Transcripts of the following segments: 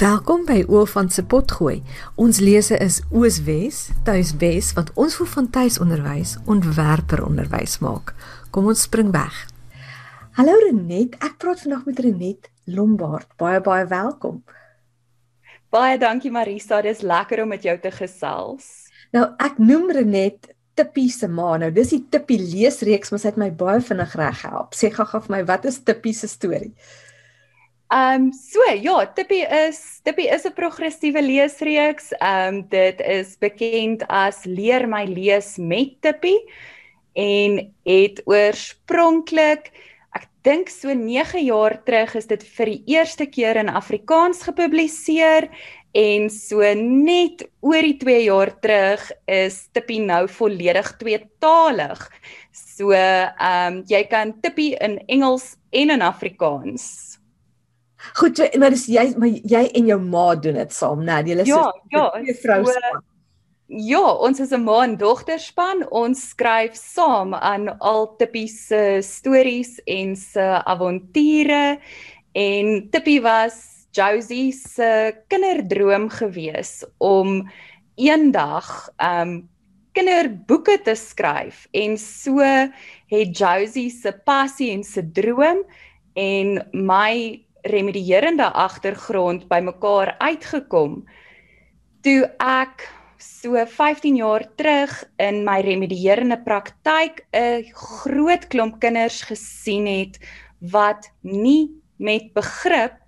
Welkom by Oofant se potgooi. Ons lese is Ooswes, Tuiswes wat ons vir van tuisonderwys ontwerper onderwys maak. Kom ons spring weg. Hallo Renet, ek praat vandag met Renet Lombard. Baie baie welkom. Baie dankie Marisa, dis lekker om met jou te gesels. Nou ek noem Renet Tippie se ma. Nou dis die Tippie leesreeks, maar sy het my baie vinnig reg gehelp. Sê gou-gou vir my, wat is Tippie se storie? Ehm um, so ja, Tippie is Tippie is 'n progressiewe leesreeks. Ehm um, dit is bekend as Leer my lees met Tippie en het oorspronklik ek dink so 9 jaar terug is dit vir die eerste keer in Afrikaans gepubliseer en so net oor die 2 jaar terug is Tippie nou volledig tweetalig. So ehm um, jy kan Tippie in Engels en in Afrikaans Goed, so, maar dis jy maar jy en jou ma doen dit saam, né? Nee, julle ja, ja, twee vroue span. Ja, ons is 'n ma en dogter span. Ons skryf saam aan al Tippie se stories en se avonture en Tippie was Josie se kinderdroom gewees om eendag um kinderboeke te skryf en so het Josie se passie en se droom en my remedierende agtergrond bymekaar uitgekom. Toe ek so 15 jaar terug in my remedierende praktyk 'n groot klomp kinders gesien het wat nie met begrip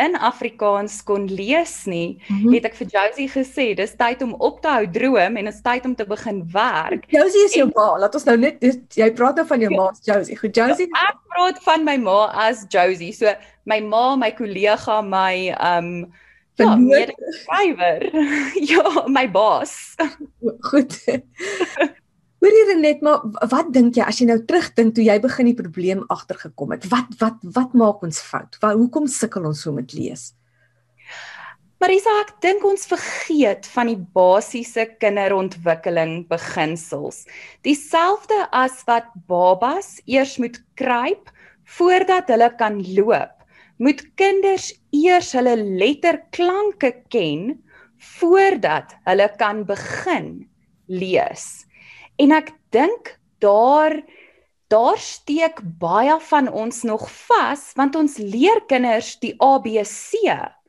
in Afrikaans kon lees nie, mm -hmm. het ek vir Josie gesê, dis tyd om op te hou droom en is tyd om te begin werk. Josie is jou ma. Laat ons nou net dis, jy praat nou van jou ma, Josie. Goed, Josie. Ja, ek praat van my ma as Josie. So my ma, my kollega, my um Ja, skrywer. ja, my baas. Goed. Hoor hier net maar wat dink jy as jy nou terugdink toe jy begin die probleem agtergekom het? Wat wat wat maak ons fout? Waar hoekom sukkel ons so met lees? Marisa, ek dink ons vergeet van die basiese kinderontwikkeling beginsels. Dieselfde as wat babas eers moet kruip voordat hulle kan loop, moet kinders eers hulle letterklanke ken voordat hulle kan begin lees. En ek dink daar daar steek baie van ons nog vas want ons leer kinders die ABC.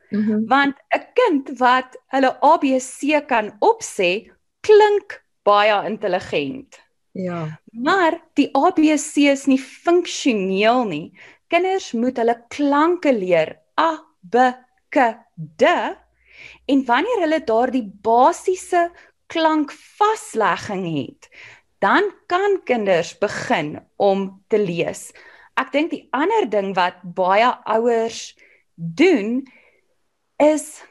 Mm -hmm. Want 'n kind wat hulle ABC kan opsê, klink baie intelligent. Ja. Maar die ABC is nie funksioneel nie. Kinders moet hulle klanke leer. A B K D. En wanneer hulle daardie basiese klankvaslegging het, dan kan kinders begin om te lees. Ek dink die ander ding wat baie ouers doen is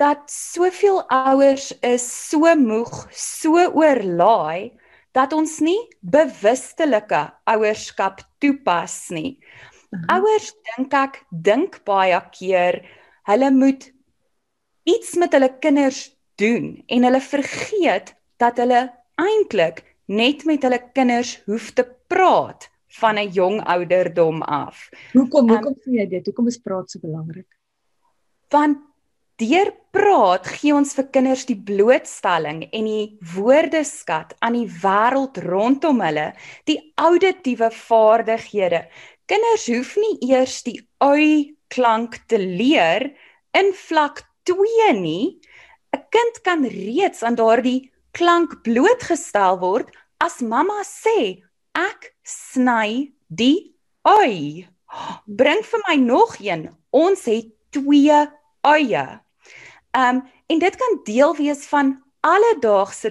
dat soveel ouers is so moeg, so oorlaai dat ons nie bewustelike ouerskap toepas nie. Mhm. -huh. Ouers dink ek dink baie keer hulle moet iets met hulle kinders doen en hulle vergeet dat hulle eintlik net met hulle kinders hoef te praat van 'n jong ouderdom af. Hoekom hoekom um, sê jy dit? Hoekom is praat so belangrik? Want deur praat gee ons vir kinders die blootstelling en die woordeskat aan die wêreld rondom hulle, die auditiewe vaardighede. Kinders hoef nie eers die ui klank te leer in vlak 2 nie. Kind kan reeds aan daardie klank blootgestel word as mamma sê ek sny die ui. Bring vir my nog een. Ons het twee uie. Um en dit kan deel wees van alledaagse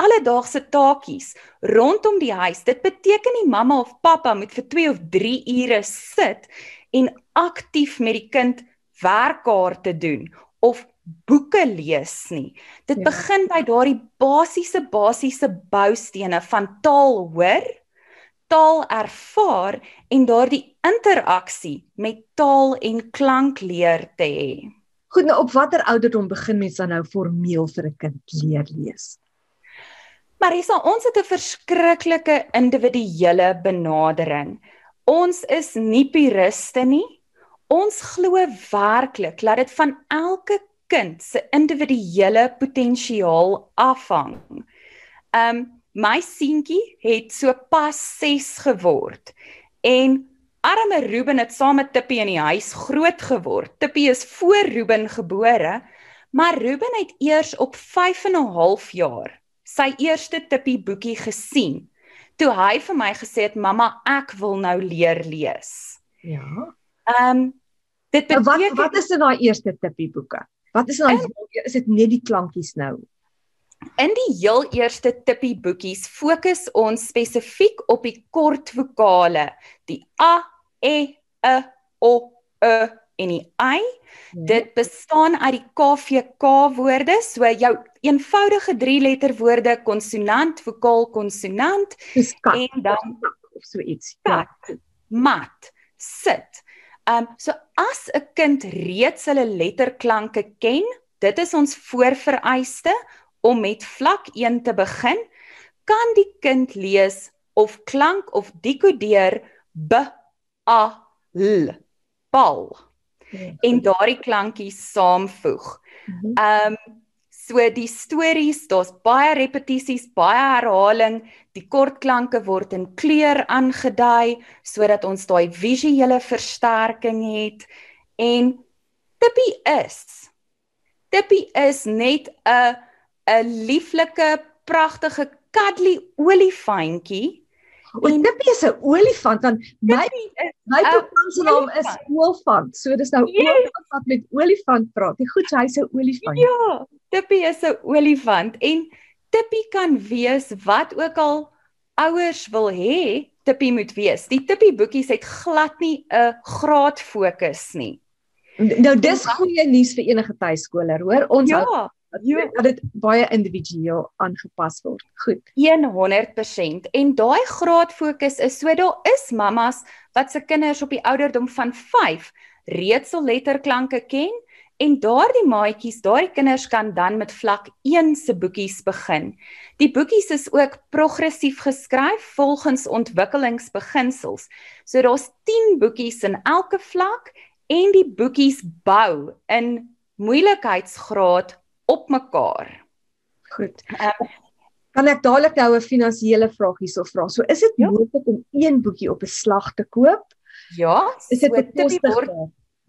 alledaagse taakies rondom die huis. Dit beteken nie mamma of pappa moet vir 2 of 3 ure sit en aktief met die kind werkkaarte doen of boeke lees nie. Dit ja. begin by daardie basiese basiese boustene van taal hoor, taal ervaar en daardie interaksie met taal en klank leer te hê. Goed, nou op watter ouderdom begin mens dan nou formeel vir 'n kind leer lees? Marisa, ons het 'n verskriklike individuele benadering. Ons is nie puriste nie. ons glo werklik dat dit van elke kind se individuele potensiaal afhang. Um my seentjie het so pas 6 geword en arme Ruben het saam met Tippie in die huis groot geword. Tippie is voor Ruben gebore, maar Ruben het eers op 5 en 'n half jaar sy eerste Tippie boekie gesien. Toe hy vir my gesê het mamma, ek wil nou leer lees. Ja. Ehm um, dit beteken wat wat is in daai eerste tippie boeke? Wat is in daai is dit net die klankies nou? In die heel eerste tippie boekies fokus ons spesifiek op die kort vokale, die a, e, e, o, e en die i. Ja. Dit bestaan uit die KVK woorde, so jou eenvoudige 3 letter woorde konsonant, vokaal, konsonant en dan of so iets. Ja. kat, mat, sit. Um so as 'n kind reeds hulle letterklanke ken, dit is ons voorvereiste om met vlak 1 te begin, kan die kind lees of klank of dekodeer b a l bal en daardie klankies saamvoeg. Mhm. Um so die stories, daar's baie repetisies, baie herhaling, die kortklanke word in kleur aangedui sodat ons daai visuele versterking het en Tippie is Tippie is net 'n 'n lieflike, pragtige cuddly olifantjie. O, Tippie is 'n olifant want my my Ou program se naam is olifant. So dis nou Yes. olifant wat met olifant praat. Die goed hy's 'n olifant. Ja, Tippie is 'n olifant en Tippie kan wees wat ook al ouers wil hê Tippie moet wees. Die Tippie boekies het glad nie 'n graad fokus nie. Nou dis goeie nuus vir enige tuiskoler, hoor. Ons hou Ja, ja. dat dit baie individueel aangepas word. Goed. 100% en daai graad fokus is so daar is mammas wat se kinders op die ouderdom van 5 reeds al letterklanke ken en daardie maatjies, daardie kinders kan dan met vlak 1 se boekies begin. Die boekies is ook progressief geskryf volgens ontwikkelingsbeginsels. So daar's 10 boekies in elke vlak en die boekies bou in moeilikheidsgraad op mekaar. Goed. Um, Kan ek dadelik nou 'n finansiële vraag hierso vra? So is dit Ja. moontlik om een boekie op 'n slag te koop? ja, Is dit so Tippie word?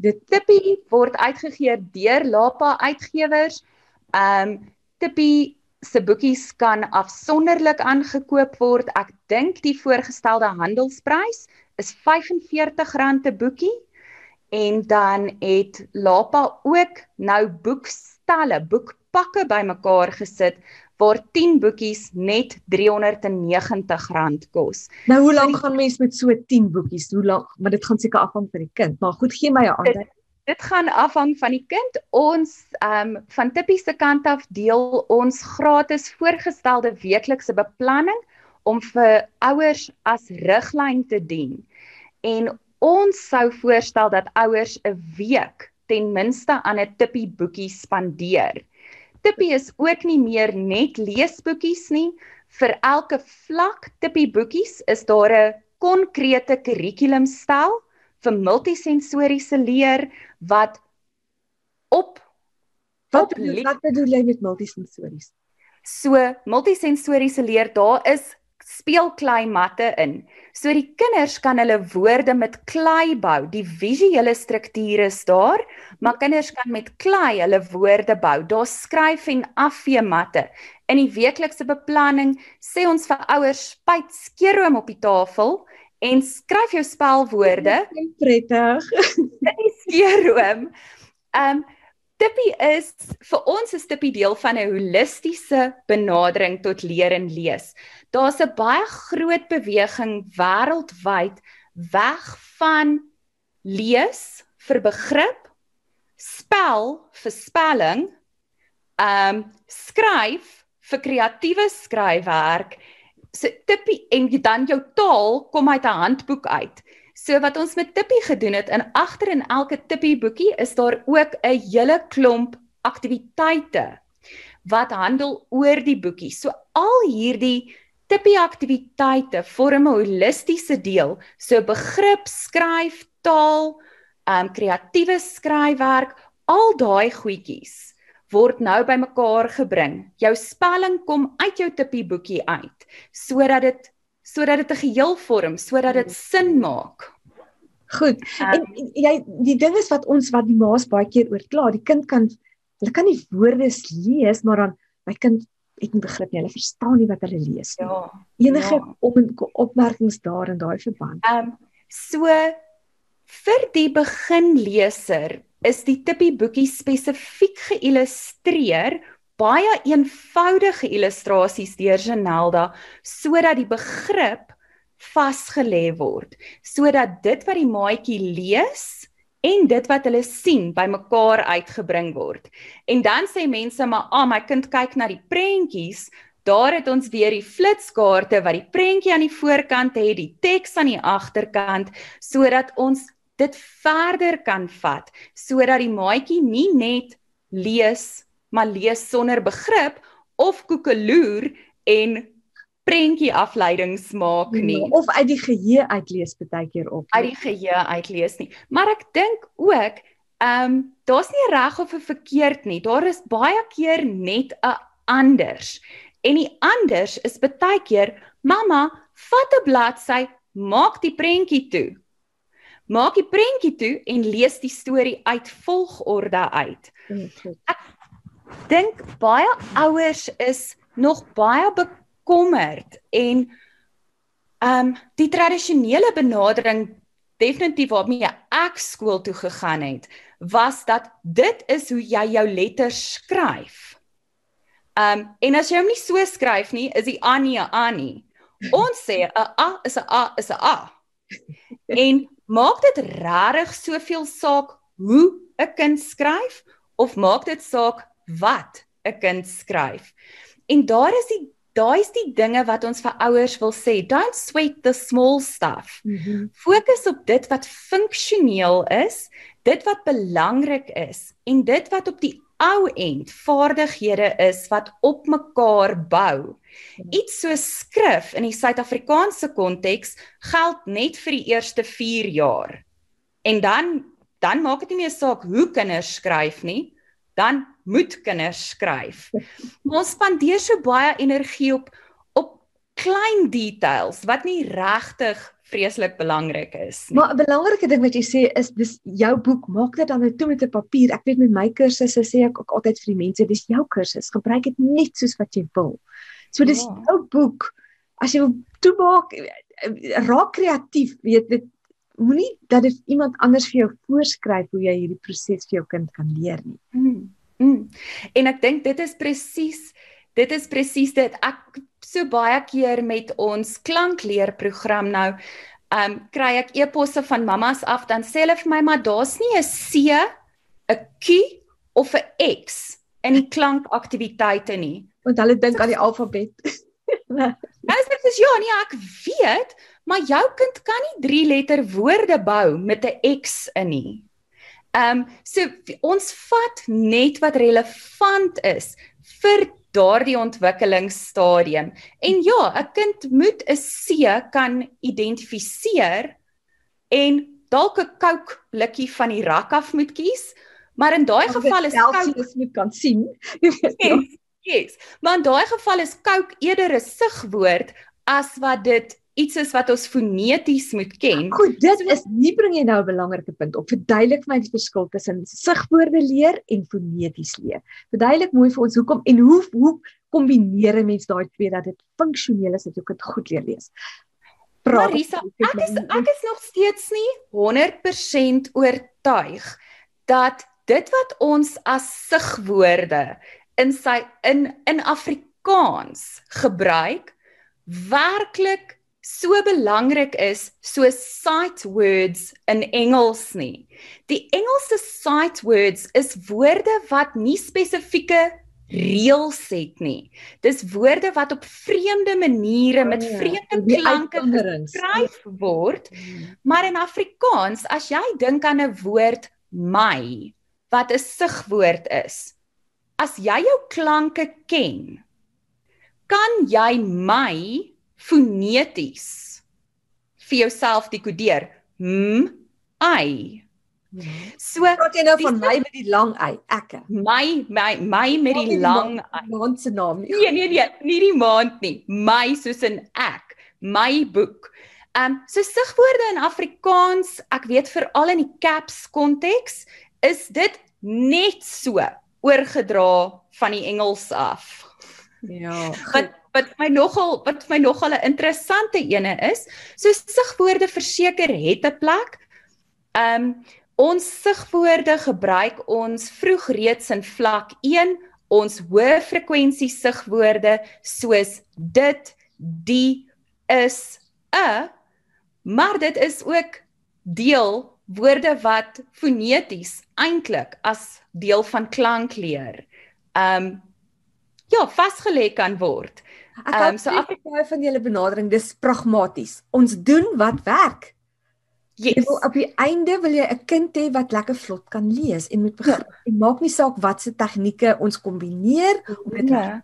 Dit Tippie word uitgegee deur Lapa Uitgewers. Um Tippie se boekies kan afsonderlik aangekoop word. Ek dink die voorgestelde handelsprys is R45 'n boekie. En dan het Lapa ook nou boekstalle, boekpakke bymekaar gesit waar 10 boekies net R390 kos. Nou hoe lank gaan mens met so 10 boekies? Hoe lank? Maar dit gaan seker afhang van die kind. Maar goed, gee my 'n ander. Dit gaan afhang van die kind. Ons ehm um, van Tippie se kant af deel ons gratis voorgestelde weeklikse beplanning om vir ouers as riglyn te dien. En ons sou voorstel dat ouers 'n week ten minste aan 'n Tippie boekie spandeer. Tippie is ook nie meer net leesboekies nie. Vir elke vlak Tippie boekies is daar 'n konkrete kurrikulumstel vir multisensoriese leer wat op Wat op bedoel, wat bedoel jy met multisensories? so multisensoriese leer daar is speelklei matte in. So die kinders kan hulle woorde met klei bou. Die visuele struktuur is daar, maar kinders kan met klei hulle woorde bou. Daar's skryf en afvee matte. In die weeklikse beplanning sê ons vir ouers spuit skeeroom op die tafel en skryf jou spelwoorde Prettig. in die skeeroom. Um Tippie is vir ons is Tippie deel van 'n holistiese benadering tot leer en lees. Daar's 'n baie groot beweging wêreldwyd weg van lees vir begrip, spel vir spelling, um skryf vir kreatiewe skryfwerk. So Tippie en dan jou taal kom uit 'n handboek uit. So wat ons met Tippie gedoen het, in agter in elke Tippie boekie is daar ook 'n hele klomp aktiwiteite wat handel oor die boekie. So al hierdie Tippie aktiwiteite vorm 'n holistiese deel, so begrip, skryf, taal, um kreatiewe skryfwerk, al daai goedjies word nou bymekaar gebring. Jou spelling kom uit jou tippie boekie uit sodat dit sodat dit 'n geheel vorm, sodat dit sin maak. Goed. Um, en, en jy die ding is wat ons wat die ma's baie keer oor kla, die kind kan hulle kan nie woorde lees, maar dan my kind het nie begrip nie. Hulle verstaan nie wat hulle lees nie. Ja. Enige ja. op opmerkings daar in daai verband. Ehm um, so vir die beginleser is die tippie boekie spesifiek geillustreer baie eenvoudige illustrasies deur Janelda sodat die begrip vasgelê word sodat dit wat die maatjie lees en dit wat hulle sien bymekaar uitgebring word. En dan sê mense maar, "Ag, ah, my kind kyk na die prentjies." Daar het ons weer die flitskaarte wat die prentjie aan die voorkant het, die teks aan die agterkant, sodat ons dit verder kan vat, sodat die maatjie nie net lees, maar lees sonder begrip of koekeloer en prentjie afleidings maak nie. Nee, of uit die geheue uitlees baie keer op uit die geheue uitlees nie. Maar ek dink ook ehm um, daar's nie reg of verkeerd nie. Daar is baie keer net 'n anders. En die anders is baie keer mamma vat 'n bladsy maak die prentjie toe. Maak die prentjie toe en lees die storie uit volgorde uit. Ek dink baie ouers is nog baie bekommerd en ehm um, die tradisionele benadering definitief waarmee ek skool toe gegaan het was dat dit is hoe jy jou letters skryf. Ehm um, en as jy hom nie so skryf nie, is die a nie 'n a nie. Ons sê 'n a is 'n a is 'n a. En maak dit regtig soveel saak hoe 'n kind skryf of maak dit saak wat 'n kind skryf? En daar is die daai is die dinge wat ons vir ouers wil sê. Don't sweat the small stuff. Mm -hmm. Fokus op dit wat funksioneel is, dit wat belangrik is en dit wat op die ou end vaardighede is wat op mekaar bou. Ja. Iets so skrif in die Suid-Afrikaanse konteks geld net vir die eerste 4 jaar. En dan dan maak dit nie meer saak hoe kinders skryf nie dan moet kinders skryf. Maar ons spandeer so baie energie op op klein details wat nie regtig vreeslik belangrik is nie. Maar 'n belangrike ding wat jy sê is dis jou boek, maak dit dan net toe met 'n papier. Ek weet met my kursusse sê ek ook altyd vir die mense, dis jou kursus, gebruik dit net soos wat jy wil. So dis ja. jou boek. As jy wil toemaak, raak kreatief, weet dit moenie dat dit iemand anders vir jou voorskryf hoe jy hierdie proses vir jou kind kan leer nie. Mm, mm. En ek dink dit is presies dit is presies dit ek so baie keer met ons klankleerprogram nou um kry ek e-posse van mammas af dan sê hulle vir my maar daar's nie 'n C, 'n Q of 'n X in die klankaktiwiteite nie. Want hulle dink aan die alfabet. Hulle sê ja, nee, ek weet, maar jou kind kan nie 3 letter woorde bou met 'n X in nie. Ehm um, so ons vat net wat relevant is vir daardie ontwikkelingsstadium. En ja, 'n kind moet 'n C kan identifiseer en dalk 'n Coke blikkie van die rak af moet kies, maar in daai geval is Coke moet kan sien. Yes, yes. Maar in daai geval is Coke eerder 'n sigwoord as wat dit iets is wat ons foneties moet ken. Goed, dit is nie bring jy nou 'n belangrike punt op. Verduidelik my die verskil tussen sigwoorde leer en foneties leer. Verduidelik mooi vir ons hoekom en hoe hoe kombineer 'n mens daai twee dat dit funksioneel is dat jy dit goed leer lees. Praat, Marisa, ek is ek is nog steeds nie 100% oortuig dat dit wat ons as sigwoorde in sy in in Afrikaans gebruik werklik so belangrik is so sight words in Engels nie. Die Engelse sight words is woorde wat nie spesifieke reëls het nie. Dis woorde wat op vreemde maniere met oh, vreemde klanke geskryf word. Hmm. Maar in Afrikaans, as jy dink aan 'n woord my wat 'n sigwoord is, as jy jou klanke ken, kan jy my foneties vir jouself dekodeer. M I So praat jy nou van my met die lang ei, ek. My my my met die lang ei. Maand se naam. Nee nee nee, nie die maand nie. My soos in ek. My boek. Ehm um, so sigwoorde in Afrikaans, ek weet veral in die caps konteks, is dit net so oorgedra van die Engels af. Ja. Wat wat my nogal wat my nogal 'n interessante ene is, so sigwoorde verseker het 'n plek. Ehm um, ons sigwoorde gebruik ons vroeg reeds in vlak 1 ons hoë frekwensie sigwoorde soos dit, die, is, 'n, maar dit is ook deel woorde wat foneties eintlik as deel van klankleer um ja, vasgelê kan word. Ek um, so Afrikaans van julle benadering, dis pragmaties. Ons doen wat werk. Yes. Wil, op die einde wil jy 'n kind hê wat lekker vlot kan lees en moet begin. Ja. En maak nie saak watse tegnieke ons kombineer om dit nee.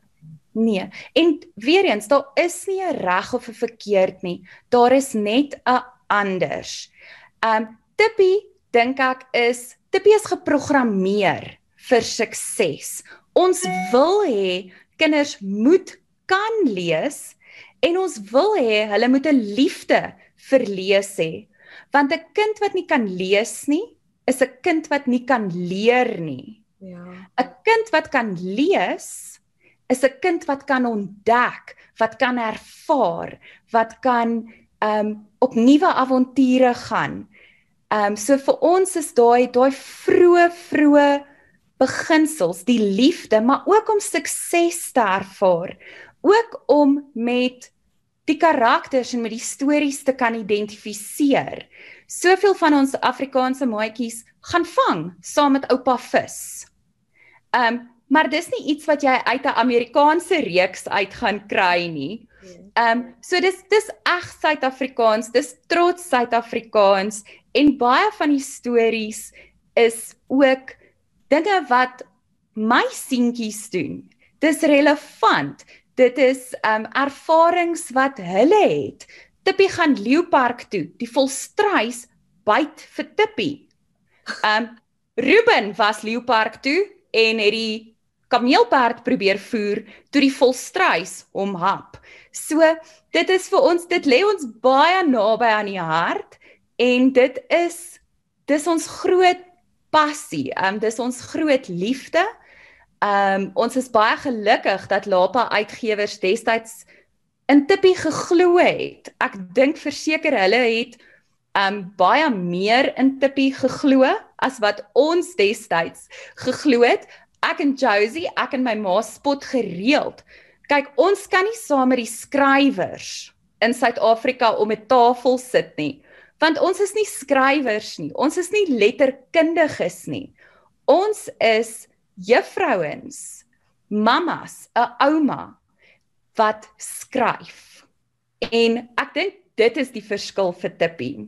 nee. En weer eens, daar is nie 'n reg of 'n verkeerd nie. Daar is net 'n anders. Um Tippie dink ek is Tippie is geprogrammeer vir sukses. Ons wil hê kinders moet kan lees en ons wil hê hulle moet 'n liefde vir lees hê. Want 'n kind wat nie kan lees nie, is 'n kind wat nie kan leer nie. Ja. 'n Kind wat kan lees is 'n kind wat kan ontdek, wat kan ervaar, wat kan um, op nuwe avonture gaan. Um, so vir ons is daai daai vroeë vroeë beginsels, die liefde, maar ook om sukses te ervaar, ook om met die karakters en met die stories te kan identifiseer. Soveel van ons Afrikaanse maatjies gaan vang saam met oupa vis. Um, maar dis nie iets wat jy uit 'n Amerikaanse reeks uit gaan kry nie. Um, so dis dis eg Suid-Afrikaans, dis trots Suid-Afrikaans en baie van die stories is ook dinge wat my seentjies doen. Dis relevant. Dit is ehm um, ervarings wat hulle het. Tippie gaan Leeupark toe. Die volstruis byt vir Tippie. Ehm um, Ruben was Leeupark toe en het die kameelperd probeer voer toe die volstruis hom hap. So dit is vir ons dit lê ons baie naby aan die hart en dit is dis ons groot passie. Ehm um, dis ons groot liefde. Ehm um, ons is baie gelukkig dat Lapa Uitgewers destyds in Tippie geglo het. Ek dink verseker hulle het ehm um, baie meer in Tippie geglo as wat ons destyds geglo het ek en Josie, ek en my ma spot gereeld. Kyk, ons kan nie saam met die skrywers in Suid-Afrika om 'n tafel sit nie, want ons is nie skrywers nie. Ons is nie letterkundiges nie. Ons is juffrouens, mamas, 'n ouma wat skryf. En ek dink dit is die verskil vir Tippie.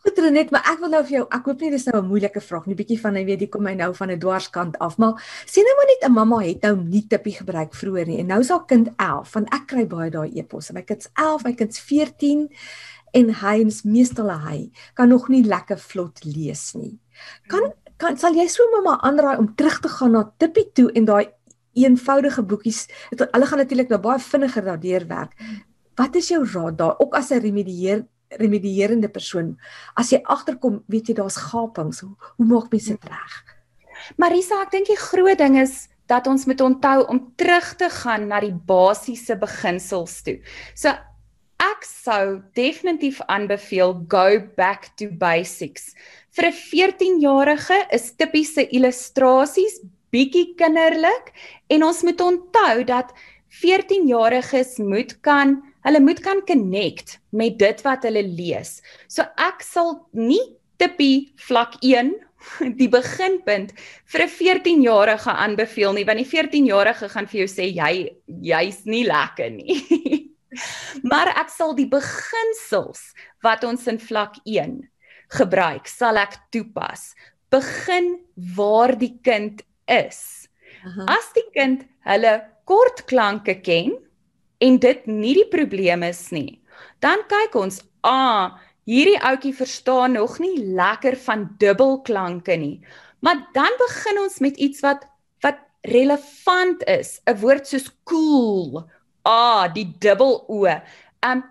Goed Renet, maar ek wil nou vir jou, ek hoop nie dis nou 'n moeilike vraag nie, bietjie van, jy weet, hier kom hy nou van 'n dwarskant af, maar sien nou maar net 'n mamma het nou nie tippie gebruik vroeër nie en nou is haar kind 11, want ek kry baie daai eposse. My kind's 11, my kind's 14 en hy is meestal hy kan nog nie lekker vlot lees nie. Kan kan sal jy so mamma aanraai om terug te gaan na tippie toe en daai eenvoudige boekies, hulle gaan natuurlik nou baie vinniger daardeur werk. Wat is jou raad daar ook as 'n remedieer remedierende persoon. As jy agterkom, weet jy daar's gapings. Hoe, hoe maak mens dit reg? Marisa, ek dink die groot ding is dat ons moet onthou om terug te gaan na die basiese beginsels toe. So ek sou definitief aanbeveel go back to basics. Vir 'n 14-jarige is tipiese illustrasies bietjie kinderlik en ons moet onthou dat 14-jariges moet kan hulle moet kan connect met dit wat hulle lees. So ek sal nie tippie vlak 1 die beginpunt vir 'n 14-jarige aanbeveel nie want die 14-jarige gaan vir jou sê jy jy's nie lekker nie. maar ek sal die beginsels wat ons in vlak 1 gebruik, sal ek toepas. Begin waar die kind is. As die kind hulle kort klanke ken, en dit nie die probleem is nie, dan kyk ons, ah, hierdie ouetjie verstaan nog nie lekker van dubbelklanke nie. Maar dan begin ons met iets wat wat relevant is, 'n woord soos cool. Ah, die dubbel o. Um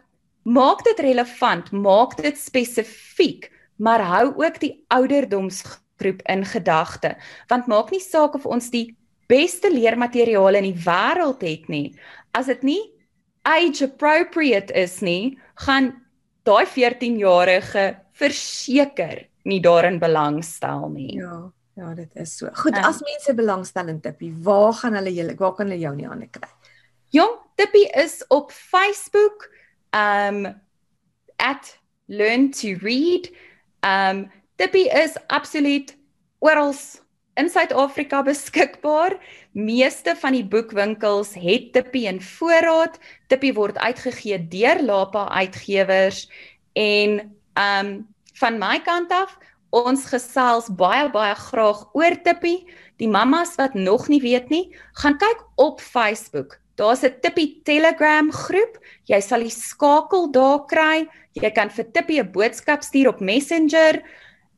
maak dit relevant, maak dit spesifiek, maar hou ook die ouderdomsgroep in gedagte, want maak nie saak of ons die beste leermateriaal in die wêreld het nie, as dit nie age appropriate is nie, gaan daai 14-jarige verseker nie daarin belangstel nie. Ja, ja, dit is so. Goed, um, as mense belangstel in Tippie, waar gaan hulle julle waar kan hulle jou nie aan kry? Jong, Tippie is op Facebook um at learn to read. Um Tippie is absoluut oral in Suid-Afrika beskikbaar. Meeste van die boekwinkels het Tippie in voorraad. Tippie word uitgegee deur Lapa Uitgewers en um van my kant af ons gesels baie baie graag oor Tippie. Die mammas wat nog nie weet nie, gaan kyk op Facebook. Daar's 'n Tippie Telegram groep. Jy sal die skakel daar kry. Jy kan vir Tippie 'n boodskap stuur op Messenger.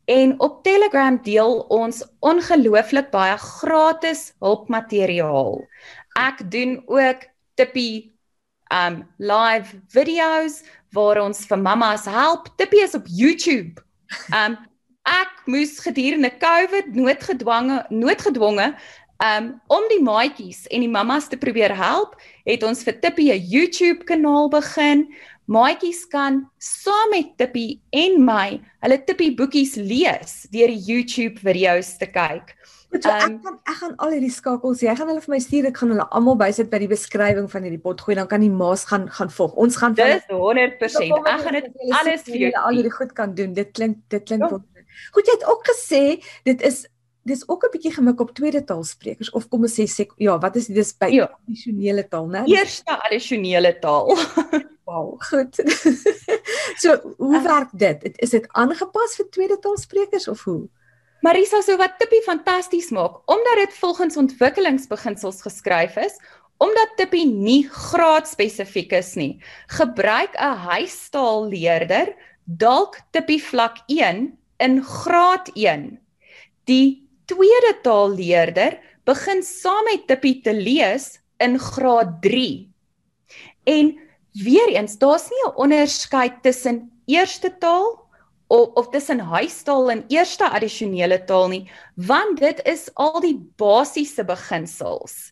En op Telegram deel ons ongelooflik baie gratis hulpmateriaal. Ek doen ook Tippie um live video's waar ons vir mammas help. Tippie is op YouTube. Um ek moes gedurende COVID noodgedwonge noodgedwonge um om die maatjies en die mammas te probeer help, het ons vir Tippie 'n YouTube kanaal begin maatjies kan saam met Tippie en my hulle Tippie boekies lees deur die YouTube video's te kyk. Goed, so um, ek gaan ek gaan al hierdie skakels, jy gaan hulle vir my stuur, ek gaan hulle almal bysit by die beskrywing van hierdie pot gooi, dan kan die maas gaan gaan volg. Ons gaan Dis 100%. Ek gaan dit alles vir julle al hierdie goed kan doen. Dit klink dit klink ja. Goed, jy het ook gesê dit is dis ook 'n bietjie gemik op tweede taalsprekers of kom ons sê sek, ja, wat is dis by ja. addisionele taal, né? Eerste addisionele taal. Wow, goed. so, hoe uh, werk dit? Is dit aangepas vir tweede taalsprekers of hoe? Marisa, so wat Tippie fantasties maak, omdat dit volgens ontwikkelingsbeginsels geskryf is, omdat Tippie nie graadspesifiek is nie, gebruik 'n huistaalleerder dalk Tippie vlak 1 in graad 1. Die tweede taalleerder begin saam met Tippie te lees in graad 3. En Weereens, daar's nie 'n onderskeid tussen eerste taal of of tussen huistaal en eerste addisionele taal nie, want dit is al die basiese beginsels.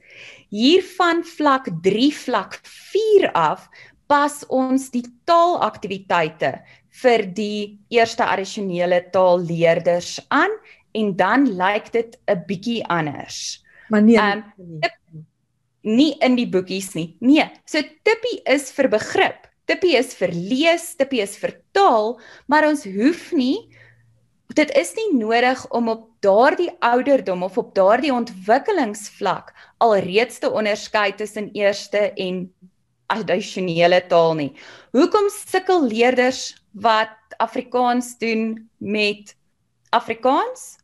Hiervan vlak 3 vlak 4 af pas ons die taalaktiwiteite vir die eerste addisionele taalleerders aan en dan lyk dit 'n bietjie anders. Maar nee, um, nie in die boekies nie. Nee, so Tippie is vir begrip. Tippie is vir lees, Tippie is vir taal, maar ons hoef nie dit is nie nodig om op daardie ouderdom of op daardie ontwikkelingsvlak alreeds te onderskei tussen eerste en addisionele taal nie. Hoekom sukkel leerders wat Afrikaans doen met Afrikaans?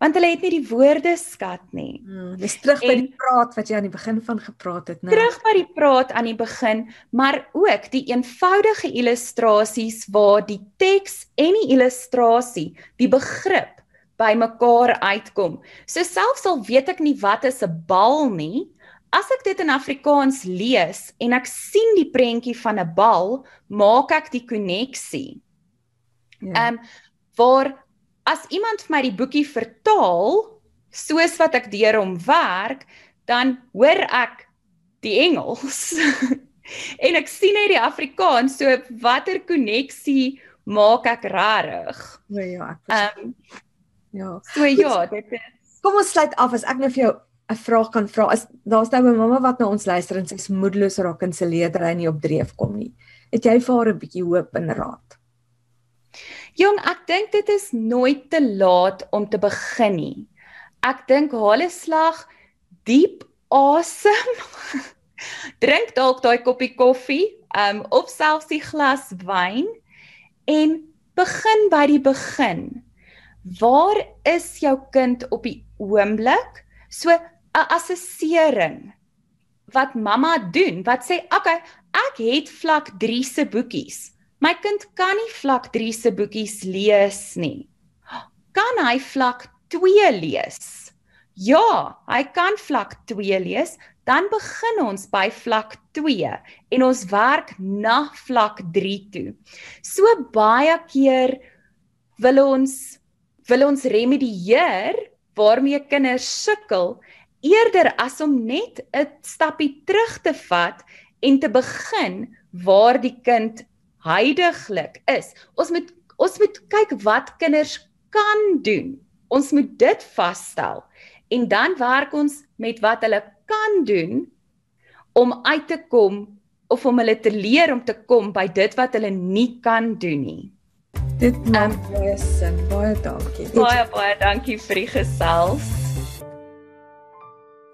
Want hulle het nie die woordeskat nie. Hmm, dis terug by en, die praat wat jy aan die begin van gepraat het, né? Terug by die praat aan die begin, maar ook die eenvoudige illustrasies waar die teks en die illustrasie, die begrip by mekaar uitkom. So selfs al weet ek nie wat is 'n bal nie, as ek dit in Afrikaans lees en ek sien die prentjie van 'n bal, maak ek die koneksie. Ja. Ehm ja. um, waar as iemand vir my die boekie vertaal soos wat ek deur hom werk, dan hoor ek die Engels. en ek sien net die Afrikaans, so watter koneksie maak ek regtig? Ja, ja, ek um, ja. So ja, dit is Kom ons sluit af as ek nou vir jou 'n vraag kan vra. As daar's nou 'n mamma wat na ons luister en sy's moedeloos raak en sy leerdery nie op dreef kom nie. Het jy vir haar 'n bietjie hoop en raad? Jong, ek dink dit is nooit te laat om te begin nie. Ek dink haal 'n slag diep asem. Drink dalk daai koppie koffie, um of selfs die glas wyn en begin by die begin. Waar is jou kind op die oomblik? So 'n assessering wat mamma doen, wat sê, "Oké, okay, ek het vlak 3 se boekies. My kind kan nie vlak 3 se boekies lees nie. Kan hy vlak 2 lees? Ja, hy kan vlak 2 lees. Dan begin ons by vlak 2 en ons werk na vlak 3 toe. So baie keer wil ons wil ons remedieer waarmee kinders sukkel eerder as om net 'n stappie terug te vat en te begin waar die kind heidaglik is. Ons moet ons moet kyk wat kinders kan doen. Ons moet dit vasstel en dan werk ons met wat hulle kan doen om uit te kom of om hulle te leer om te kom by dit wat hulle nie kan doen nie. Dit maak um, baie sin. Baie dankie. Baie baie dankie vir die gesels.